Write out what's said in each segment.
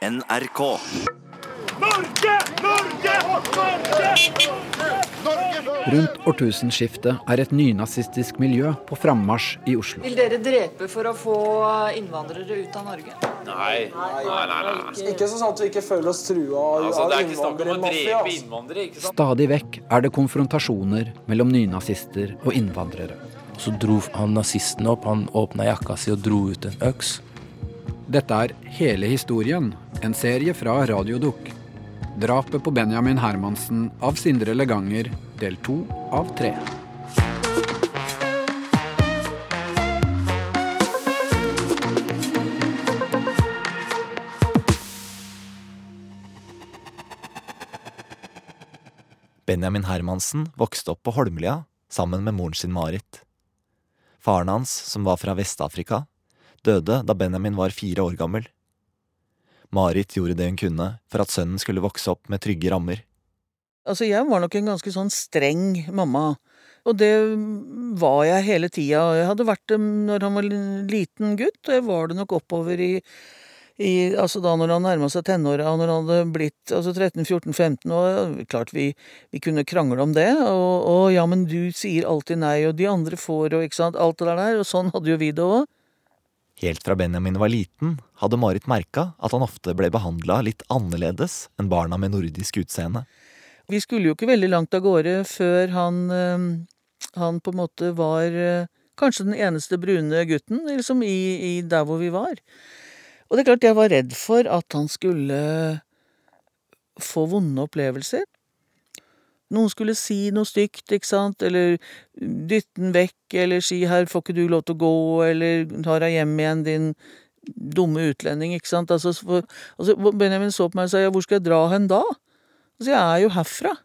NRK. Norge! Norge! Norge! Rundt årtusenskiftet er et nynazistisk miljø på frammarsj i Oslo. Vil dere drepe for å få innvandrere ut av Norge? Nei. Nei, nei, nei. Ikke sånn at vi ikke føler oss trua av, Altså, det er ikke snakk om å drepe altså. innvandrere. ikke sant? Stadig vekk er det konfrontasjoner mellom nynazister og innvandrere. Så dro han nazisten opp, han åpna jakka si og dro ut en øks. Dette er Hele historien, en serie fra Radiodukk. Drapet på Benjamin Hermansen av Sindre Leganger, del to av tre. Benjamin Hermansen vokste opp på Holmlia sammen med moren sin Marit. Faren hans, som var fra Vest-Afrika, døde da Benjamin var fire år gammel. Marit gjorde det hun kunne for at sønnen skulle vokse opp med trygge rammer. Altså, jeg var nok en ganske sånn streng mamma. Og det var jeg hele tida. Jeg hadde vært det når han var en liten gutt, og jeg var det nok oppover i, i Altså da når han nærma seg tenåra, når han hadde blitt altså 13-14-15 og Klart vi, vi kunne krangle om det, og, og ja, men du sier alltid nei, og de andre får, og ikke sant, alt det der, og sånn hadde jo vi det òg. Helt fra Benjamin var liten, hadde Marit merka at han ofte ble behandla litt annerledes enn barna med nordisk utseende. Vi skulle jo ikke veldig langt av gårde før han, eh, han på en måte var eh, kanskje den eneste brune gutten liksom i, i der hvor vi var. Og det er klart jeg var redd for at han skulle få vonde opplevelser. Noen skulle si noe stygt, ikke sant, eller dytte den vekk, eller si 'her får ikke du lov til å gå', eller 'tar deg hjem igjen, din dumme utlending', ikke sant. Altså, for, altså Benjamin så på meg og sa 'ja, hvor skal jeg dra hen da'? Altså, jeg er jo herfra.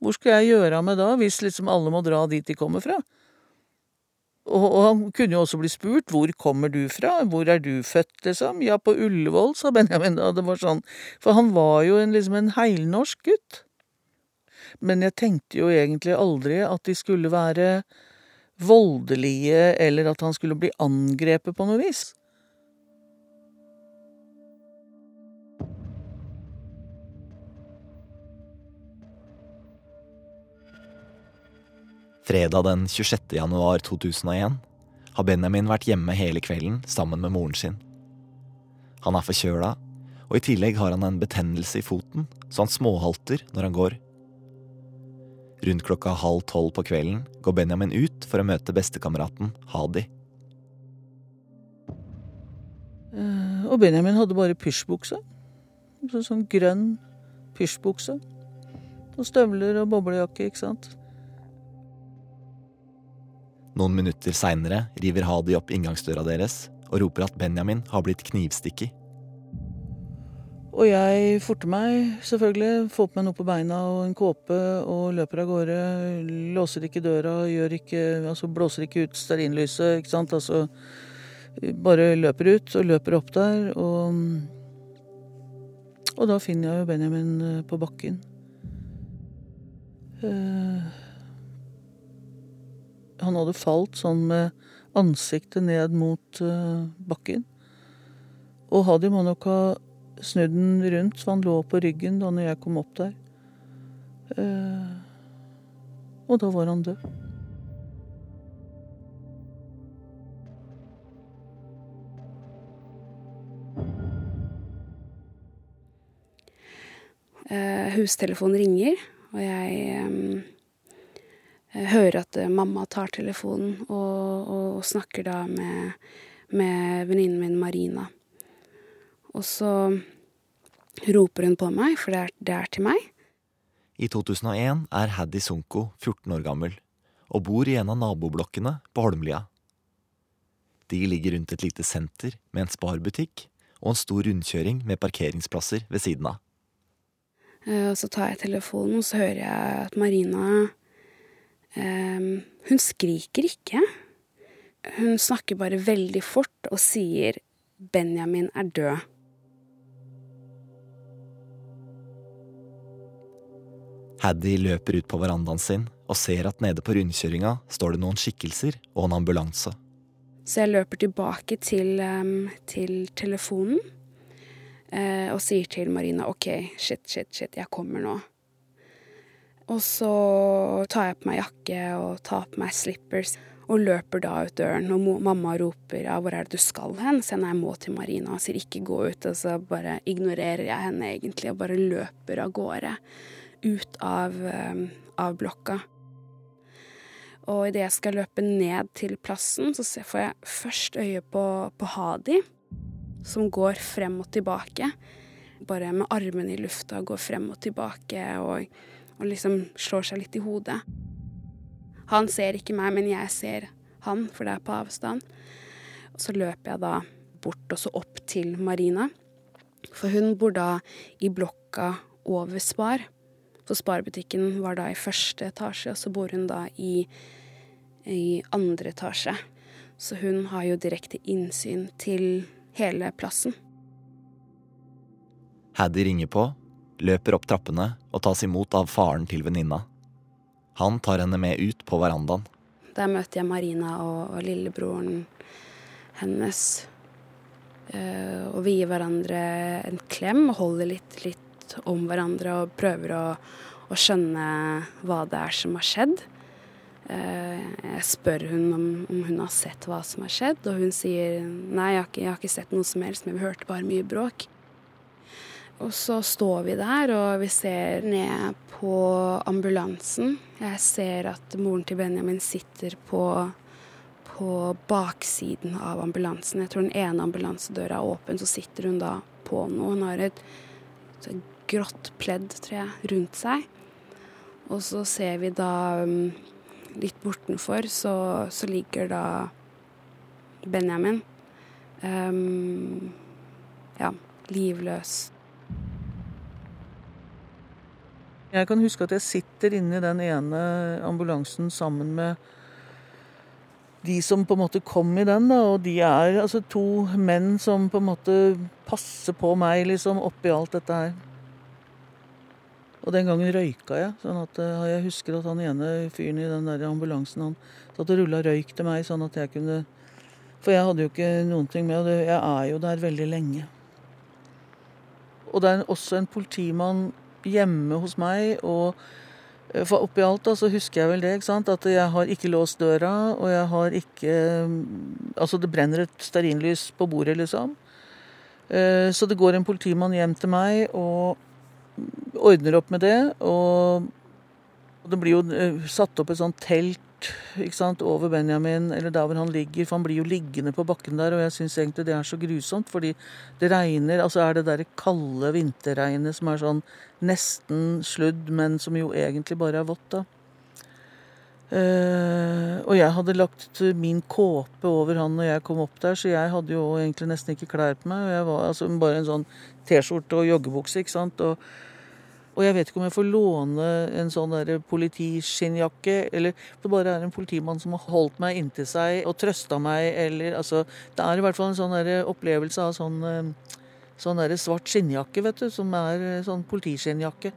Hvor skal jeg gjøre av meg da, hvis liksom alle må dra dit de kommer fra? Og, og han kunne jo også bli spurt hvor kommer du fra, hvor er du født, liksom? Ja, på Ullevål, sa Benjamin da. Det var sånn, for han var jo en, liksom en heilnorsk gutt. Men jeg tenkte jo egentlig aldri at de skulle være voldelige, eller at han skulle bli angrepet på noe vis. Fredag den 26. januar 2001 har Benjamin vært hjemme hele kvelden sammen med moren sin. Han er forkjøla, og i tillegg har han en betennelse i foten, så han småhalter når han går. Rundt klokka halv tolv på kvelden går Benjamin ut for å møte bestekameraten Hadi. Eh, Og Benjamin hadde bare pysjbukse. Så sånn grønn pysjbukse. Og støvler og boblejakke, ikke sant. Noen minutter seinere river Hadi opp inngangsdøra deres og roper at Benjamin har blitt knivstukket. Og jeg forter meg, selvfølgelig. Får på meg noe på beina og en kåpe og løper av gårde. Låser ikke døra, ikke Altså blåser ikke ut stearinlyset, ikke sant. Altså bare løper ut og løper opp der, og Og da finner jeg jo Benjamin eh, på bakken. Uh, han hadde falt sånn med ansiktet ned mot uh, bakken. Og Hadi må nok ha snudd den rundt, så han lå på ryggen da jeg kom opp der. Eh, og da var han død. Eh, hustelefonen ringer, og jeg eh, hører at mamma tar telefonen og, og snakker da med, med venninnen min Marina. Og så roper hun på meg, for det er, det er til meg. I 2001 er Haddy Sunko 14 år gammel og bor i en av naboblokkene på Holmlia. De ligger rundt et lite senter med en sparbutikk og en stor rundkjøring med parkeringsplasser ved siden av. Eh, Og så tar jeg telefonen, og så hører jeg at Marina eh, Hun skriker ikke. Hun snakker bare veldig fort og sier 'Benjamin er død'. Haddy løper ut på verandaen sin og ser at nede på rundkjøringa står det noen skikkelser og en ambulanse. Så jeg løper tilbake til, til telefonen. eh, og sier til Marina OK, shit, shit, shit, jeg kommer nå. Og så tar jeg på meg jakke og tar på meg slippers og løper da ut døren. Og mamma roper ja, hvor er det du skal hen? Så jeg må til Marina og sier ikke gå ut. Og så bare ignorerer jeg henne egentlig og bare løper av gårde ut av, um, av blokka. Og idet jeg skal løpe ned til plassen, så får jeg først øye på, på Hadi, som går frem og tilbake. Bare med armene i lufta går frem og tilbake og og liksom slår seg litt i hodet. Han ser ikke meg, men jeg ser han, for det er på avstand. Og så løper jeg da bort og så opp til Marina. For hun bor da i blokka over Spar. Så sparebutikken var da i første etasje, og så bor hun da i, i andre etasje. Så hun har jo direkte innsyn til hele plassen. Haddy ringer på, løper opp trappene og tas imot av faren til venninna. Han tar henne med ut på verandaen. Der møter jeg Marina og, og lillebroren hennes. Uh, og vi gir hverandre en klem og holder litt, litt om hverandre og prøver å, å, skjønne hva det er som har skjedd. Uh, jeg spør hun om, om, hun har sett hva som har skjedd, og hun sier nei, jeg har ikke, jeg har ikke sett noe som helst, men vi hørte bare mye bråk. Og så står vi der, og vi ser ned på ambulansen. Jeg ser at moren til Benjamin sitter på, på baksiden av ambulansen. Jeg tror den ene ambulansedøra er åpen, så sitter hun da på noe. Hun har et, et grått pledd, tror jeg, rundt seg. Og så ser vi da um, litt bortenfor, så, så ligger da Benjamin. Um, ja, livløs. Jeg kan huske at jeg sitter inne i den ene ambulansen sammen med de som på en måte kom i den, da, og de er altså to menn som på en måte passer på meg, liksom, oppi alt dette her. Og den gangen røyka jeg. sånn at eh, Jeg husker at han ene fyren i den der ambulansen han satt og rulla røyk til meg, sånn at jeg kunne For jeg hadde jo ikke noen ting med, og jeg er jo der veldig lenge. Og det er også en politimann hjemme hos meg. og eh, for oppi alt da, så husker jeg vel det, ikke sant? at jeg har ikke låst døra, og jeg har ikke mm, Altså, det brenner et stearinlys på bordet, liksom. Eh, så det går en politimann hjem til meg og ordner opp med det. Og det blir jo eh, satt opp et sånt telt ikke sant, over Benjamin, eller der hvor han ligger. For han blir jo liggende på bakken der, og jeg syns egentlig det er så grusomt. Fordi det regner, altså er det derre kalde vinterregnet som er sånn nesten sludd, men som jo egentlig bare er vått, da. Uh, og jeg hadde lagt min kåpe over han når jeg kom opp der, så jeg hadde jo egentlig nesten ikke klær på meg. og Jeg var altså bare en sånn T-skjorte og joggebukse, ikke sant. Og og jeg vet ikke om jeg får låne en sånn politiskinnjakke, eller det bare er en politimann som har holdt meg inntil seg og trøsta meg, eller altså Det er i hvert fall en sånn opplevelse av sånn, eh, sånn svart skinnjakke, vet du, som er eh, sånn politiskinnjakke.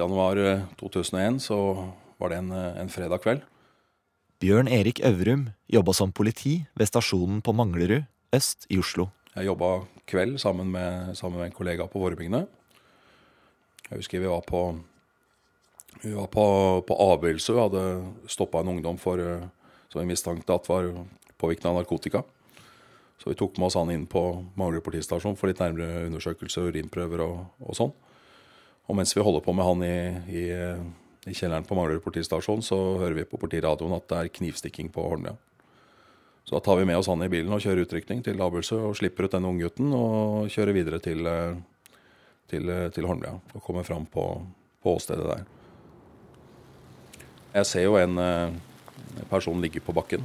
januar 2001 så var det en, en fredag kveld. Bjørn Erik Øvrum jobba som politi ved stasjonen på Manglerud øst i Oslo. Jeg jobba kveld sammen med, sammen med, en kollega på Vårbygdene. Jeg husker vi var på, vi på, på Abelsø Vi hadde stoppa en ungdom for, som vi mistenkte at var påvirket av narkotika. Så vi tok med oss han inn på Manglerud politistasjon for litt nærmere undersøkelse, urinprøver og, og sånn. Og mens vi holder på med han i, i i kjelleren på Manglerud politistasjon så hører vi på politiradioen at det er knivstikking på Holmlia. Så da tar vi med oss han i bilen og kjører utrykning til Abelsø og slipper ut denne unggutten og kjører videre til, eh, til, eh, til Holmlia og kommer fram på, på åstedet der. Jeg ser jo en eh, person ligge på bakken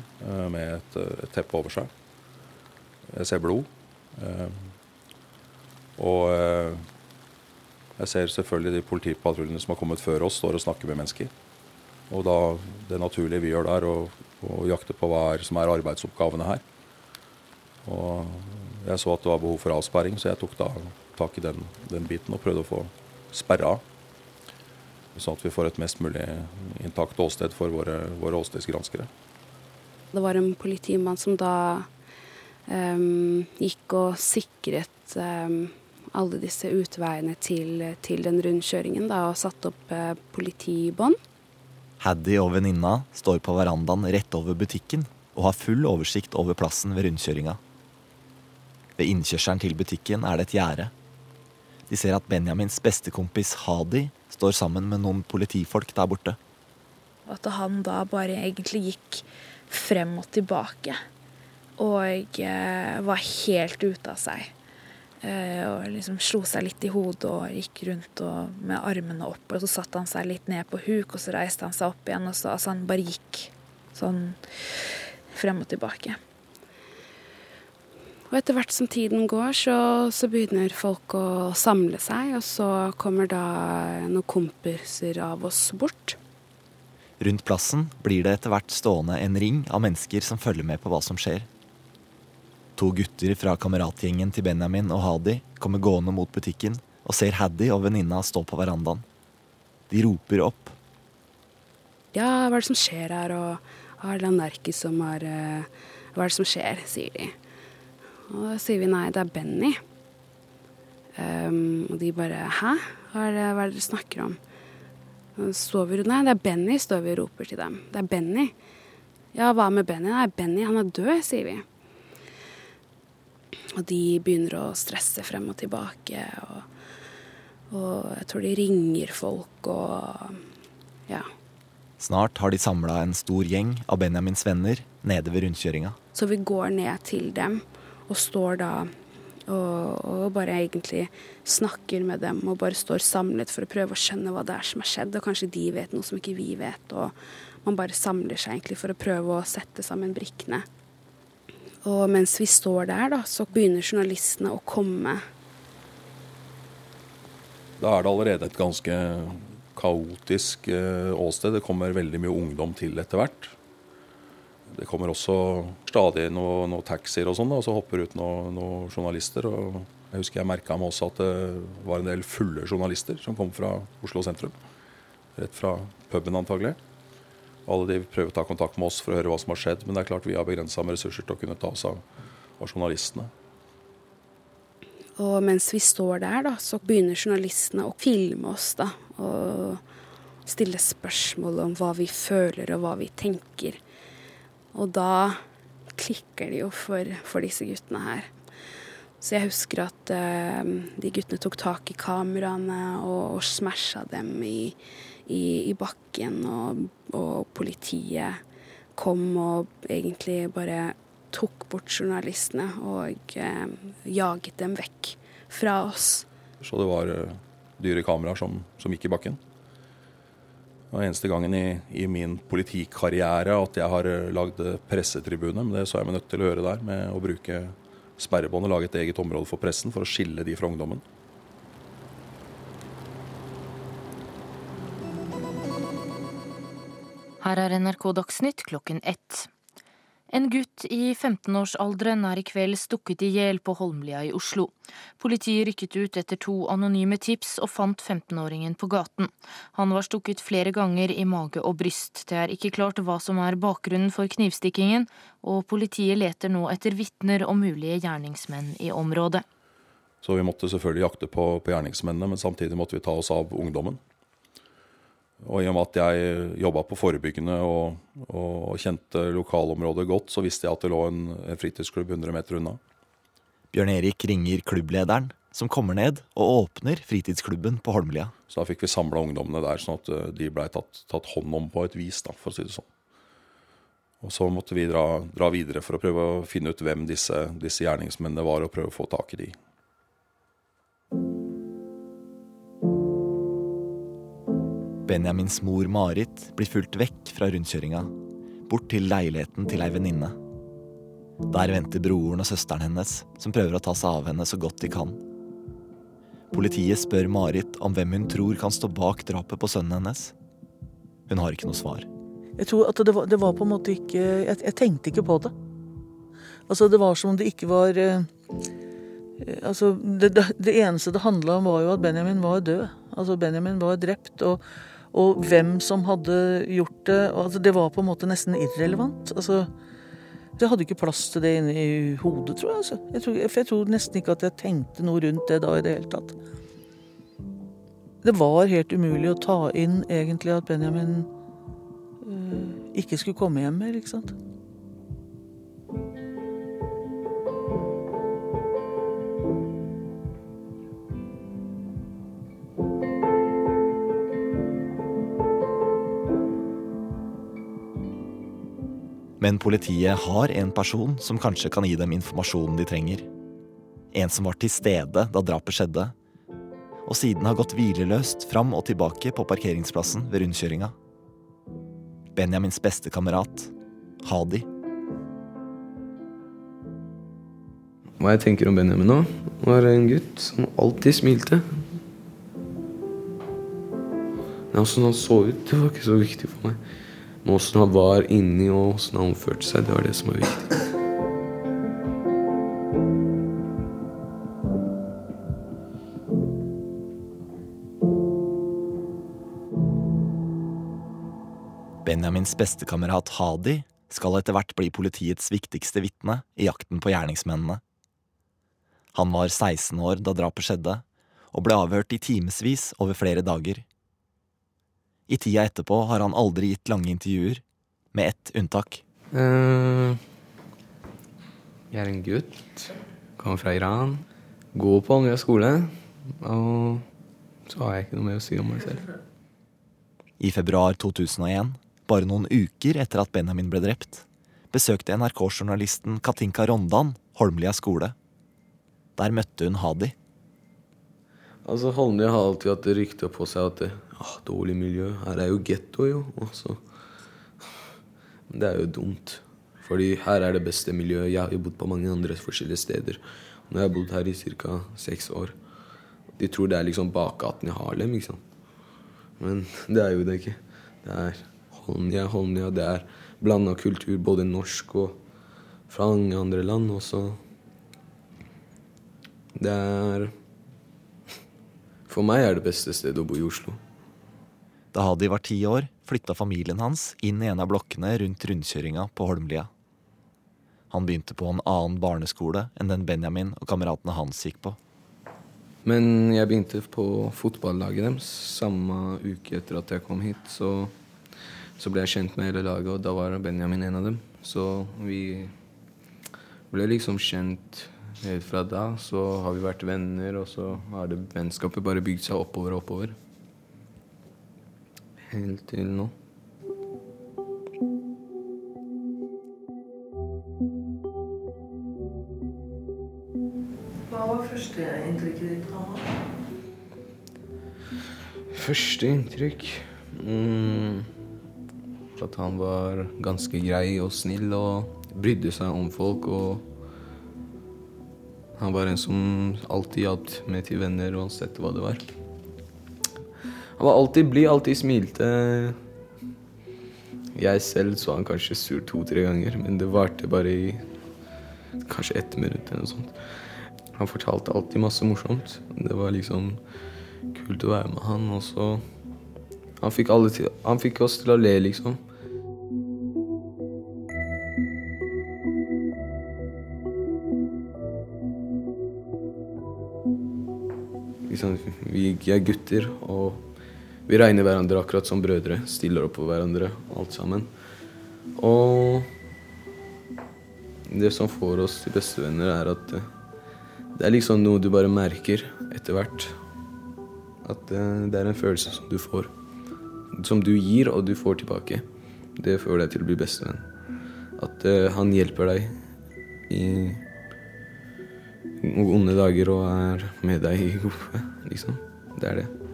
med et, et teppe over seg. Jeg ser blod. Og jeg ser selvfølgelig de politipatruljene som har kommet før oss, står og snakker med mennesker. Og da det naturlige vi gjør der, å, jakte på hva er, som er arbeidsoppgavene her. Og jeg så at det var behov for avsperring, så jeg tok da tak i den, den biten og prøvde å få sperra av. Sånn at vi får et mest mulig intakt åsted for våre, våre åstedsgranskere. Det var en politimann som da um, gikk og sikret um, alle disse utveiene til, til den rundkjøringen da, og satt opp eh, politibånd. Haddy og venninna står på verandaen rett over butikken og har full oversikt over plassen ved rundkjøringa. Ved innkjørselen til butikken er det et gjerde. De ser at Benjamins bestekompis Hadi står sammen med noen politifolk der borte. At han da bare egentlig gikk frem og tilbake. Og eh, var helt ute av seg. Eh, og liksom slo seg litt i hodet og gikk rundt og, med armene opp. Og så satte han seg litt ned på huk, og så reiste han seg opp igjen. Og så altså, han bare gikk sånn frem og tilbake. Og etter hvert som tiden går, så, så, begynner folk å samle seg, og så kommer da noen kompiser av oss bort. Rundt plassen blir det etter hvert stående en ring av mennesker som følger med på hva som skjer. To gutter fra kameratgjengen til Benjamin og Hadi kommer gående mot butikken og ser Haddy og venninna stå på verandaen. De roper opp. Ja, hva er det som skjer her, og er det Nerki som har uh, Hva er det som skjer, sier de. Og da sier vi nei, det er Benny. Um, og de bare hæ? Hva er det, hva er det dere snakker om? står vi, nei, det er Benny, står vi og roper til dem. Det er Benny. Ja, hva med Benny? Nei, Benny, han er død, sier vi. Og de begynner å stresse frem og tilbake. Og, og jeg tror de ringer folk og ja. Snart har de samla en stor gjeng av Benjamins venner nede ved rundkjøringa. Så vi går ned til dem og står da og, og, bare egentlig snakker med dem og bare står samlet for å prøve å skjønne hva det er som har skjedd. Og kanskje de vet noe som ikke vi vet. Og man bare samler seg egentlig for å prøve å sette sammen brikkene. Og mens vi står der, da, så begynner journalistene å komme. Da er det allerede et ganske kaotisk eh, åsted. Det kommer veldig mye ungdom til etter hvert. Det kommer også stadig noen noe taxier og sånn, og så hopper ut noen noe journalister. og Jeg husker jeg merka meg også at det var en del fulle journalister som kom fra Oslo sentrum. Rett fra puben antagelig. Alle de prøver å ta kontakt med oss for å høre hva som har skjedd, men det er klart vi har begrensa med ressurser til å kunne ta oss av, journalistene. Og mens vi står der, da, så begynner journalistene å filme oss, da. Og stille spørsmål om hva vi føler og hva vi tenker. Og da klikker det jo for, for disse guttene her. Så jeg husker at uh, de guttene tok tak i kameraene og, og smasha dem i, i, i bakken. Og, og, politiet kom og egentlig bare tok bort journalistene og eh, jaget dem vekk fra oss. Så det var uh, dyre kameraer som, som gikk i bakken? Det var eneste gangen i, i, min politikarriere at jeg har eh, lagd pressetribune. Men det så jeg meg nødt til å gjøre der, med å bruke sperrebånd og lage et eget område for pressen for å skille de fra ungdommen. Her er NRK Dagsnytt klokken ett. En gutt i 15-årsalderen er i kveld stukket i hjel på Holmlia i Oslo. Politiet rykket ut etter to anonyme tips og fant 15-åringen på gaten. Han var stukket flere ganger i mage og bryst. Det er ikke klart hva som er bakgrunnen for knivstikkingen, og politiet leter nå etter vitner og mulige gjerningsmenn i området. Så vi måtte selvfølgelig jakte på, på gjerningsmennene, men samtidig måtte vi ta oss av ungdommen. Og i og med at jeg jobba på forebyggende og, og, kjente lokalområdet godt, så visste jeg at det lå en, en fritidsklubb 100 meter unna. Bjørn Erik ringer klubblederen, som kommer ned og åpner fritidsklubben på Holmlia. Så da fikk vi samla ungdommene der, sånn at eh, de blei tatt, tatt, hånd om på et vis, da, for å si det sånn. Og så måtte vi dra, dra videre for å prøve å finne ut hvem disse, disse gjerningsmennene var, og prøve å få tak i de. Benjamins mor Marit blir fulgt vekk fra rundkjøringa, bort til leiligheten til ei venninne. Der venter broren og søsteren hennes, som prøver å ta seg av henne så godt de kan. Politiet spør Marit om hvem hun tror kan stå bak drapet på sønnen hennes. Hun har ikke noe svar. Jeg tror at det var, det var på en måte ikke jeg, jeg, tenkte ikke på det. Altså, det var som om det ikke var eh, Altså, det, det, det eneste det handla om, var jo at Benjamin var død. Altså, Benjamin var drept. og Og hvem som hadde gjort det. Altså, det var på en måte nesten irrelevant. Altså, det hadde ikke plass til det inni hodet, tror jeg. Altså. jeg tror, for jeg tror nesten ikke at jeg tenkte noe rundt det da i det hele tatt. Det var helt umulig å ta inn egentlig at Benjamin øh, ikke skulle komme hjem mer, ikke sant. Men politiet har en person som kanskje kan gi dem informasjonen de trenger. En som var til stede da drapet skjedde, og siden har gått hvileløst fram og tilbake på parkeringsplassen ved rundkjøringa. Benjamins beste kamerat, Hadi. Hva jeg tenker om Benjamin nå? Var en gutt som alltid smilte. Men hvordan han så ut, det var ikke så viktig for meg. Men åssen han var inni og åssen han omførte seg, det var det som var viktig. Benjamins bestekamerat Hadi skal etter hvert bli politiets viktigste vitne i jakten på gjerningsmennene. Han var 16 år da drapet skjedde, og ble avhørt i timevis over flere dager. I tida etterpå har han aldri gitt lange intervjuer, med ett unntak. Uh, jeg er en gutt. Kommer fra Iran. Går på Andøya skole. Og så har jeg ikke noe mer å si om meg selv. I februar 2001, bare noen uker etter at Benjamin ble drept, besøkte NRK-journalisten Katinka Rondan Holmlia skole. Der møtte hun Hadi. Altså, Holmlia har alltid hatt det ryktet på seg at det, ah, dårlig miljø. Her er jo getto, jo. Også. Det er jo dumt. Fordi her er det beste miljøet. Jeg har jo bodd på mange andre forskjellige steder. Nå har jeg bodd her i ca. seks år. De tror det er liksom bakgaten i Harlem, ikke sant. Men det er jo det ikke. Det er Holmlia, Holmlia. Det er blanda kultur, både norsk og fra mange andre land også. Det er For meg er det beste stedet å bo i Oslo. Da Hadi var ti år, flytta familien hans inn i en av blokkene rundt rundkjøringa på Holmlia. Han begynte på en annen barneskole enn den Benjamin og kameratene hans gikk på. Men jeg begynte på fotballaget deres samme uke etter at jeg kom hit. Så, så ble jeg kjent med hele laget, og da var Benjamin en av dem. Så vi ble liksom kjent helt fra da. Så har vi vært venner, og så har det vennskapet bare bygd seg oppover og oppover. Helt til nå. Hva var første inntrykket ditt av ham? Første inntrykk mm, At han var ganske grei og snill og brydde seg om folk. Og han var en som alltid hjalp med til venner uansett hva det var. Han var alltid blid, alltid smilte. Jeg selv så han kanskje sur to-tre ganger, men det varte bare i kanskje ett minutt eller noe sånt. Han fortalte alltid masse morsomt. Det var liksom kult å være med han. Og så han fikk, til, han fikk oss til å le, liksom. Liksom, vi er gutter, og vi regner hverandre akkurat som brødre. Stiller opp for hverandre, alt sammen. Og det som får oss til bestevenner, er at det er liksom noe du bare merker etter hvert. At det er en følelse som du får. Som du gir, og du får tilbake. Det fører deg til å bli bestevenn. At han hjelper deg i onde dager og er med deg i gode, liksom. Det er det.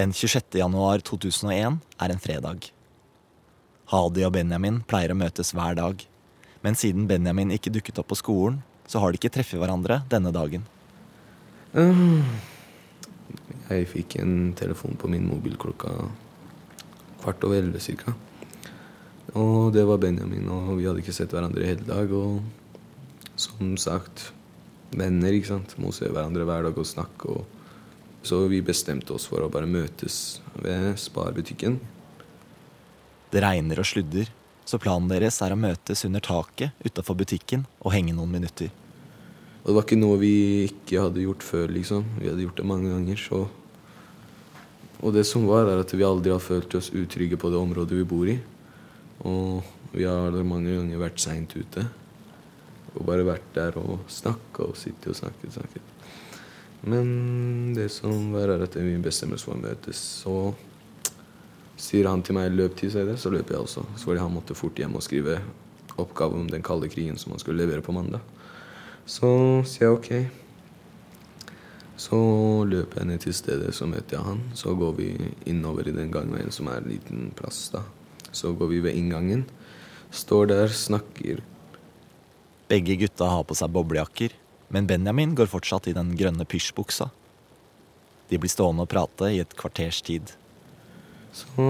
Den 26. januar 2001 er en fredag. Hadi og Benjamin pleier å møtes hver dag, men siden Benjamin ikke dukket opp på skolen, så har de ikke treffet hverandre denne dagen. Eh, Jeg fikk en telefon på min mobil klokka kvart over elleve cirka. Og det var Benjamin, og vi hadde ikke sett hverandre i hele dag. Og som sagt, venner, ikke sant. Må se hverandre hver dag og snakke. Og så vi bestemte oss for å bare møtes ved Sparbutikken. Det regner og sludder, så planen deres er å møtes under taket utafor butikken og henge noen minutter. Og det var ikke noe vi ikke hadde gjort før, liksom. Vi hadde gjort det mange ganger, så Og det som var, er at vi aldri har følt oss utrygge på det området vi bor i. Og vi har mange ganger vært seint ute. Og bare vært der og snakka og sittet og snakket. snakket. Men det som var, er at vi bestemmer oss for å møtes. Så sier han til meg 'løp til', sier det, så løper jeg også. Så fordi han måtte fort hjem og skrive oppgave om den kalde krigen som han skulle levere på mandag. Så sier jeg ok. Så løper jeg ned til stedet, så møter jeg han. Så går vi innover i den gangveien som er en liten plass. da. Så går vi ved inngangen. Står der, snakker. Begge gutta har på seg boblejakker, men Benjamin går fortsatt i den grønne pysjbuksa. De blir stående og prate i et kvarters tid. Så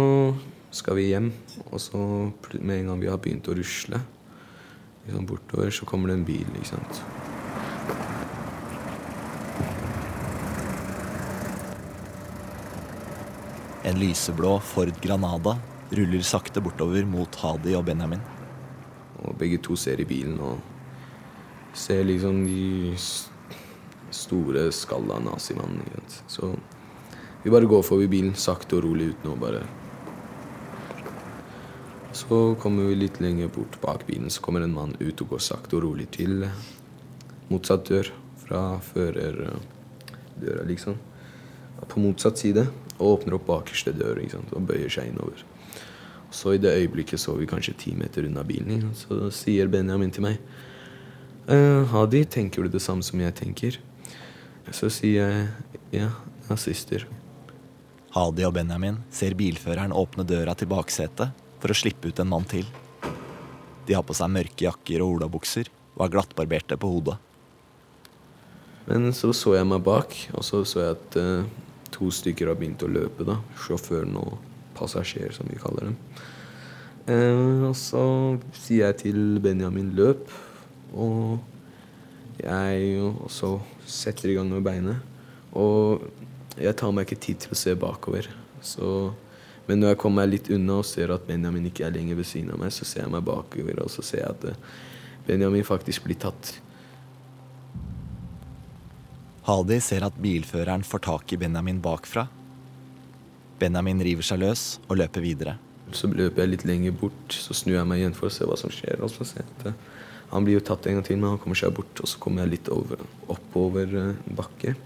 skal vi hjem, og så med en gang vi har begynt å rusle liksom bortover, så kommer det en bil, ikke sant. En lyseblå Ford Granada ruller sakte bortover mot Hadi og Benjamin. Og begge to ser i bilen og ser liksom de store, skalla nazimannene. Så vi bare går forbi bilen sakte og rolig uten å bare Så kommer vi litt lenger bort bak bilen, så kommer en mann ut og går sakte og rolig til motsatt dør fra førerdøra, liksom. På motsatt side. Og åpner opp bakerste dør sant? og bøyer seg innover. Så i det øyeblikket så vi kanskje ti meter unna bilen. Så sier Benjamin til meg «Eh, Hadi, tenker du det samme som jeg tenker? Så sier jeg ja, nazister. Hadi og Benjamin ser bilføreren åpne døra til baksetet for å slippe ut en mann til. De har på seg mørke jakker og olabukser og er glattbarberte på hodet. Men så så jeg meg bak, og så så jeg at uh, to stykker har begynt å løpe. da. Sjåføren og passasjer, som vi kaller dem. Uh, og så sier jeg til Benjamin løp, og jeg også setter i gang med beinet. Og jeg tar meg ikke tid til å se bakover. Så, men når jeg kommer meg litt unna og ser at Benjamin ikke er lenger ved siden av meg, så ser jeg meg bakover, og så ser jeg at eh, Benjamin faktisk blir tatt. Hadi ser at bilføreren får tak i Benjamin bakfra. Benjamin river seg løs og løper videre. Så løper jeg litt lenger bort, så snur jeg meg igjen for å se hva som skjer. Og så ser jeg at eh, Han blir jo tatt en gang til, men han kommer seg bort. Og så kommer jeg litt over, oppover eh, bakke.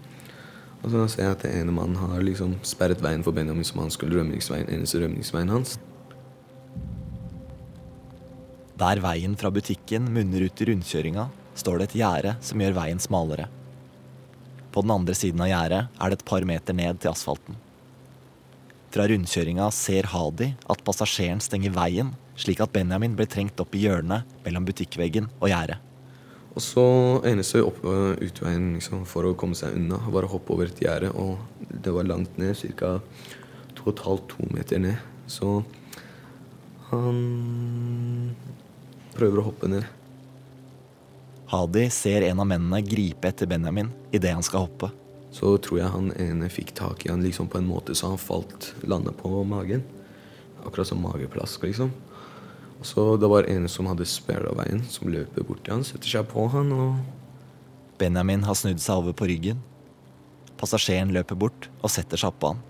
Og så ser jeg at den ene mannen har liksom sperret veien for Benjamin som han skulle rømningsveien, eneste rømningsveien hans. Der veien fra butikken munner ut i rundkjøringa, står det et gjerde som gjør veien smalere. På den andre siden av gjerdet er det et par meter ned til asfalten. Fra rundkjøringa ser Hadi at passasjeren stenger veien, slik at Benjamin ble trengt opp i hjørnet mellom butikkveggen og gjerdet. Og så eneste opp, øh, utveien liksom, for å komme seg unna var å hoppe over et gjerde. Og det var langt ned, ca. 2,5-2 meter ned. Så han prøver å hoppe ned. Hadi ser en av mennene gripe etter Benjamin idet han skal hoppe. Så tror jeg han ene fikk tak i han liksom på en måte så han falt, landa på magen. Akkurat som mageplask, liksom. Så Det var en som hadde sperra veien, som løper bort til han, setter seg på han og Benjamin har snudd seg over på ryggen. Passasjeren løper bort og setter seg oppå han.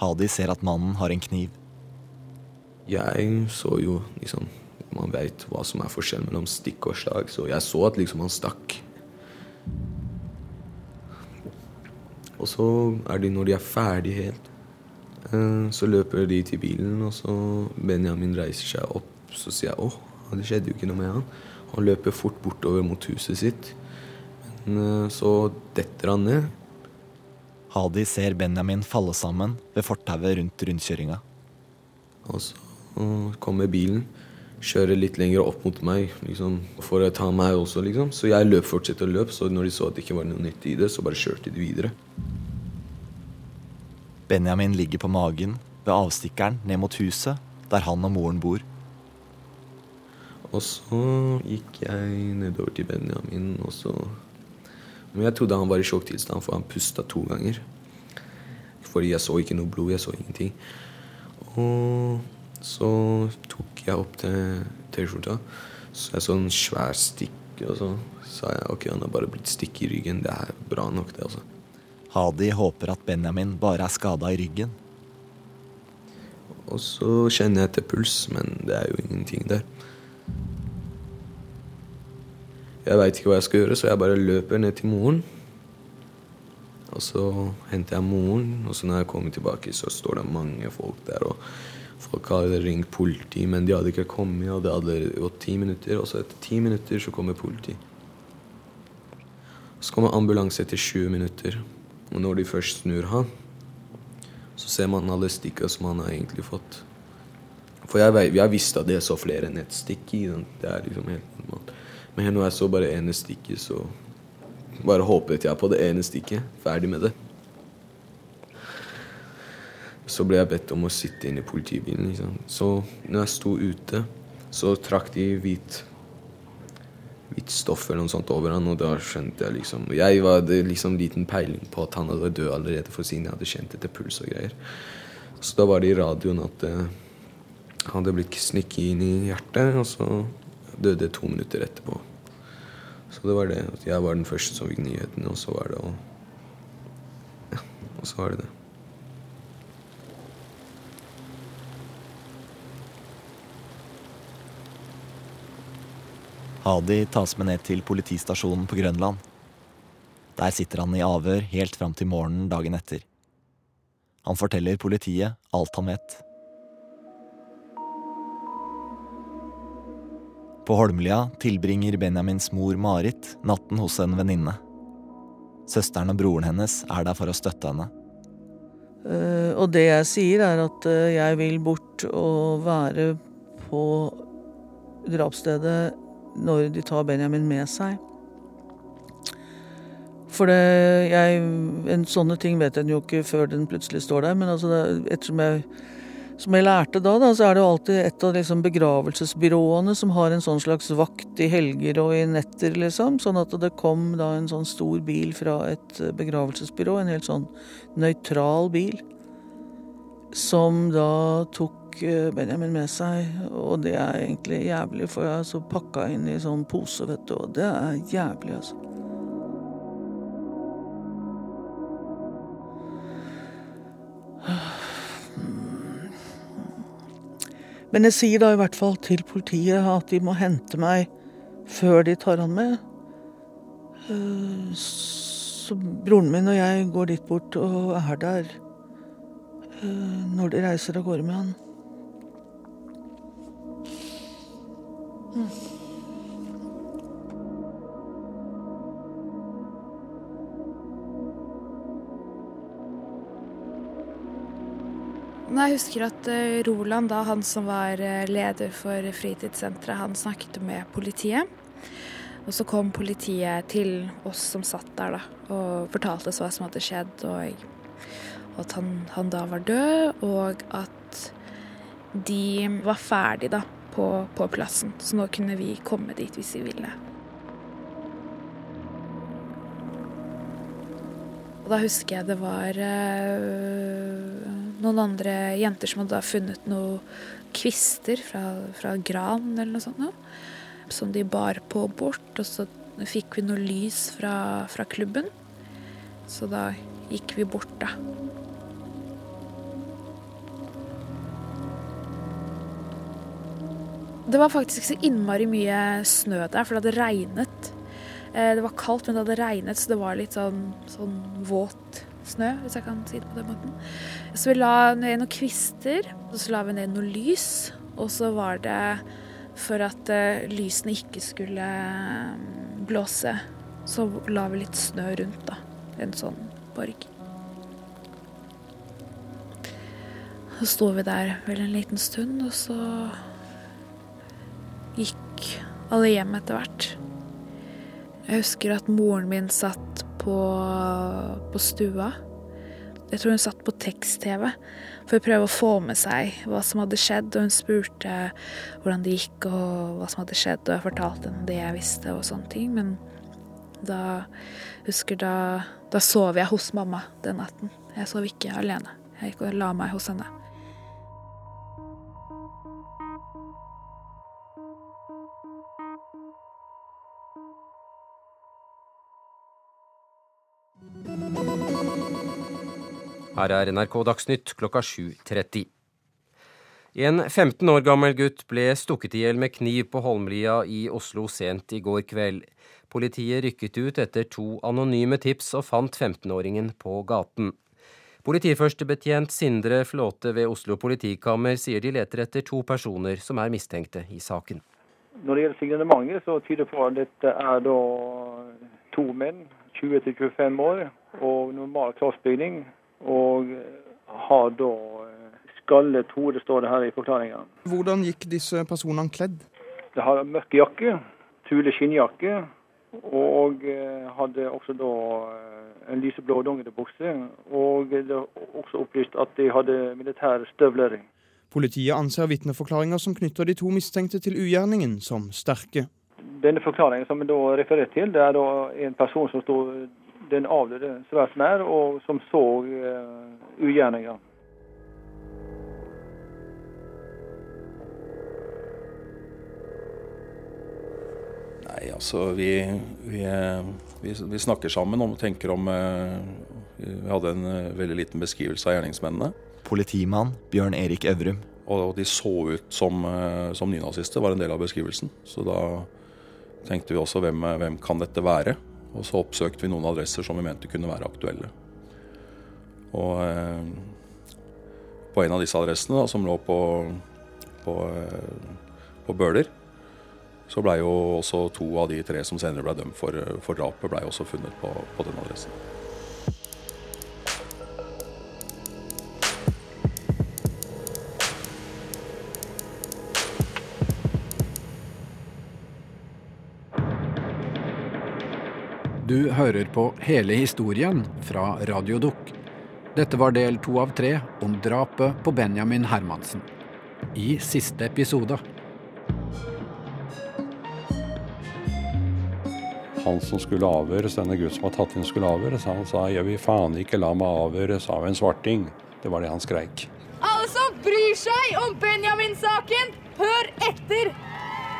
Hadi ser at mannen har en kniv. Jeg så jo liksom Man veit hva som er forskjellen mellom stikk og slag, så jeg så at liksom han stakk. Og så er de, når de er ferdig helt, så løper de til bilen, og så Benjamin reiser seg opp. Så sier jeg 'Å, det skjedde jo ikke noe med han. Han løper fort bortover mot huset sitt. Men eh, så detter han ned. Hadi ser Benjamin falle sammen ved fortauet rundt rundkjøringa. Og så kommer bilen. kjører litt lenger opp mot meg liksom, for å ta meg også, liksom. Så jeg løp fortsatt å løpe, så når de så at det ikke var noe nytt i det, så bare kjørte de videre. Benjamin ligger på magen ved avstikkeren ned mot huset der han og moren bor. Og så gikk jeg nedover til Benjamin, og så Men jeg trodde han var i sjokktilstand, for han pusta to ganger. Fordi jeg så ikke noe blod, jeg så ingenting. Og så tok jeg opp T-skjorta, så jeg så en svær stikk, og så sa jeg ok, han har bare blitt stikk i ryggen. Det er bra nok, det, altså. Hadi håper at Benjamin bare er skada i ryggen. Og så kjenner jeg til puls, men det er jo ingenting der. Jeg veit ikke hva jeg skal gjøre, så jeg bare løper ned til moren. Og så henter jeg moren, og så når jeg kommer tilbake, så står det mange folk der. Og folk hadde ringt politi, men de hadde ikke kommet. Og det hadde gått ti minutter, og så etter ti minutter så kommer politi. Så kommer ambulanse etter 20 minutter. Og når de først snur han, så ser man alle stikka som han har egentlig fått. For jeg, jeg visste at jeg så flere enn ett stikk i den. Det er liksom helt normalt. Men når jeg så bare ene stikket, så bare håpet jeg på det ene stikket. Ferdig med det. Så ble jeg bedt om å sitte inne i politibilen. Liksom. Så når jeg sto ute, så trakk de hvit hvitt stoff eller noe sånt over han, og da skjønte jeg liksom Jeg hadde liksom liten peiling på at han hadde død allerede, for siden jeg hadde kjent etter puls og greier. Så da var det i radioen at eh, han hadde blitt snikket inn i hjertet, og så døde to minutter etterpå. Så det var det. Jeg var den første som fikk nyheten, og så var det å Ja, og så var det det. Hadi tas med ned til politistasjonen på Grønland. Der sitter han i avhør helt fram til morgenen dagen etter. Han forteller politiet alt han vet. På Holmlia tilbringer Benjamins mor Marit natten hos en venninne. Søsteren og broren hennes er der for å støtte henne. Eh, og det jeg sier, er at eh, jeg vil bort og være på drapsstedet når de tar Benjamin med seg. For det, jeg, en sånne ting vet en jo ikke før den plutselig står der, men altså det, ettersom jeg, som jeg lærte da, da, så er det jo alltid et av liksom begravelsesbyråene som har en sånn slags vakt i helger og i netter, liksom. Sånn at det kom da en sånn stor bil fra et begravelsesbyrå, en helt sånn nøytral bil, som da tok eh, Benjamin med seg. Og det er egentlig jævlig, for jeg er så pakka inn i sånn pose, vet du, og det er jævlig, altså. Men jeg sier da i hvert fall til politiet at de må hente meg før de tar han med. Eh, Så broren min og jeg går dit bort og er der eh, når de reiser av gårde med han. Jeg husker at eh, Roland, da, han som var eh, leder for fritidssenteret, han snakket med politiet. Og så kom politiet til oss som satt der da, og fortalte oss hva som hadde skjedd. Og, og at han, han da var død, og at de var ferdig da, på, på plassen. Så nå kunne vi komme dit hvis vi ville. Og da husker jeg det var øh, noen andre jenter som hadde da funnet noen kvister fra, fra gran eller noe sånt. Noe, som de bar på bort, og så fikk vi noe lys fra, fra klubben. Så da gikk vi bort, da. Det var faktisk ikke så innmari mye snø der, for det hadde regnet. Eh, Det var kaldt, men det hadde regnet, så det var litt sånn, sånn våt snø, hvis jeg kan si det på den måten. Så vi la ned noen kvister, og så la vi ned noe lys. Og så var det for at eh, lysene ikke skulle eh, blåse, så la vi litt snø rundt, da. En sånn borg. Så sto vi der vel en liten stund, og så gikk alle hjem etter hvert. Jeg husker at moren min satt på, på stua. Jeg tror hun satt på tekst-TV for å prøve å få med seg hva som hadde skjedd. Og hun spurte hvordan det gikk og hva som hadde skjedd, og jeg fortalte henne det jeg visste og sånne ting. Men da husker da, da sov jeg hos mamma den natten. Jeg sov ikke alene. Jeg gikk og la meg hos henne. Her er NRK Dagsnytt klokka 7.30. En 15 år gammel gutt ble stukket i hjel med kniv på Holmlia i Oslo sent i går kveld. Politiet rykket ut etter to anonyme tips og fant 15-åringen på gaten. Politiførstebetjent Sindre Flåte ved Oslo politikammer sier de leter etter to personer som er mistenkte i saken. Når det gjelder signalementet, så tyder det på at dette er to menn, 20-25 år, og normal kroppsbygning og har da skallet hode, står det her i forklaringa. Hvordan gikk disse personene kledd? De har mørk jakke, tule skinnjakke, og hadde også da en lyseblå dongeribukse. Og det er også opplyst at de hadde militære støvler. Politiet anser vitneforklaringer som knytter de to mistenkte til ugjerningen, som sterke. Denne forklaringen som vi da refererer til, det er da en person som sto den avdøde svært nær, og som så uh, ugjerninga. Nei, altså vi, vi, vi, vi snakker sammen og tenker om uh, Vi hadde en uh, veldig liten beskrivelse av gjerningsmennene. Politimann Bjørn Erik Øvrum. Og de så ut som, som nynazister, var en del av beskrivelsen. Så da tenkte vi også hvem, hvem kan dette være? Og så oppsøkte vi noen adresser som vi mente kunne være aktuelle. Og eh, på en av disse adressene, da, som lå på, på, eh, på Bøler, så blei jo også to av de tre som senere ble dømt for, for drapet, blei også funnet på, på den adressen. Du hører på hele historien fra Radiodukk. Dette var del to av tre om drapet på Benjamin Hermansen. I siste episode. Han som skulle avhøres, denne gutten som var tatt inn, skulle avhøres, han sa 'jeg vil faen ikke la meg avhøres av en svarting'. Det var det han skreik. Alle som bryr seg om Benjamin-saken, hør etter!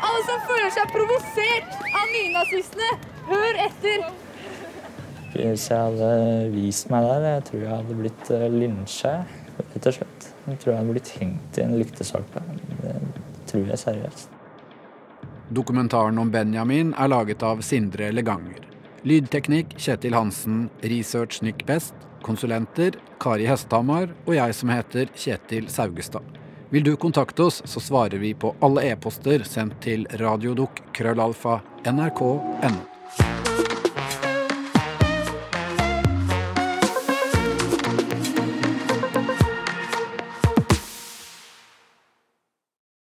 Alle som føler seg provosert av nynazistene, hør etter! Hvis jeg hadde vist meg der, jeg tror jeg hadde blitt lynsja, rett og slett. Jeg tror jeg hadde blitt hengt i en lyktestolpe. Det tror jeg seriøst. Dokumentaren om Benjamin er laget av Sindre Leganger. Lydteknikk Kjetil Hansen, research Nick Best, konsulenter Kari Hesthamar og jeg som heter Kjetil Saugestad. Vil du kontakte oss, så svarer vi på alle e-poster sendt til radiodukk krøllalfa nrk.no.